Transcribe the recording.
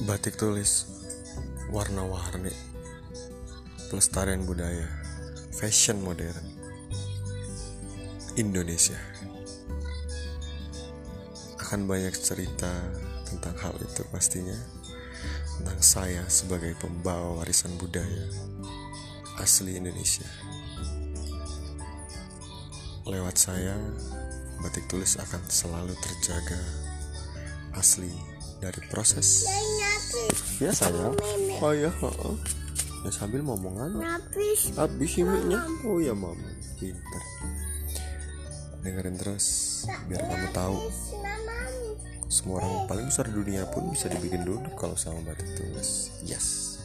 batik tulis warna-warni pelestarian budaya fashion modern Indonesia. Akan banyak cerita tentang hal itu pastinya tentang saya sebagai pembawa warisan budaya asli Indonesia. Lewat saya batik tulis akan selalu terjaga asli dari proses. Ya sayang oh ya oh, ya sambil ngomongan habis. Habis ini oh ya mama pinter. Dengerin terus biar kamu tahu. semua orang paling besar di dunia pun bisa dibikin duduk kalau sama batik tulis yes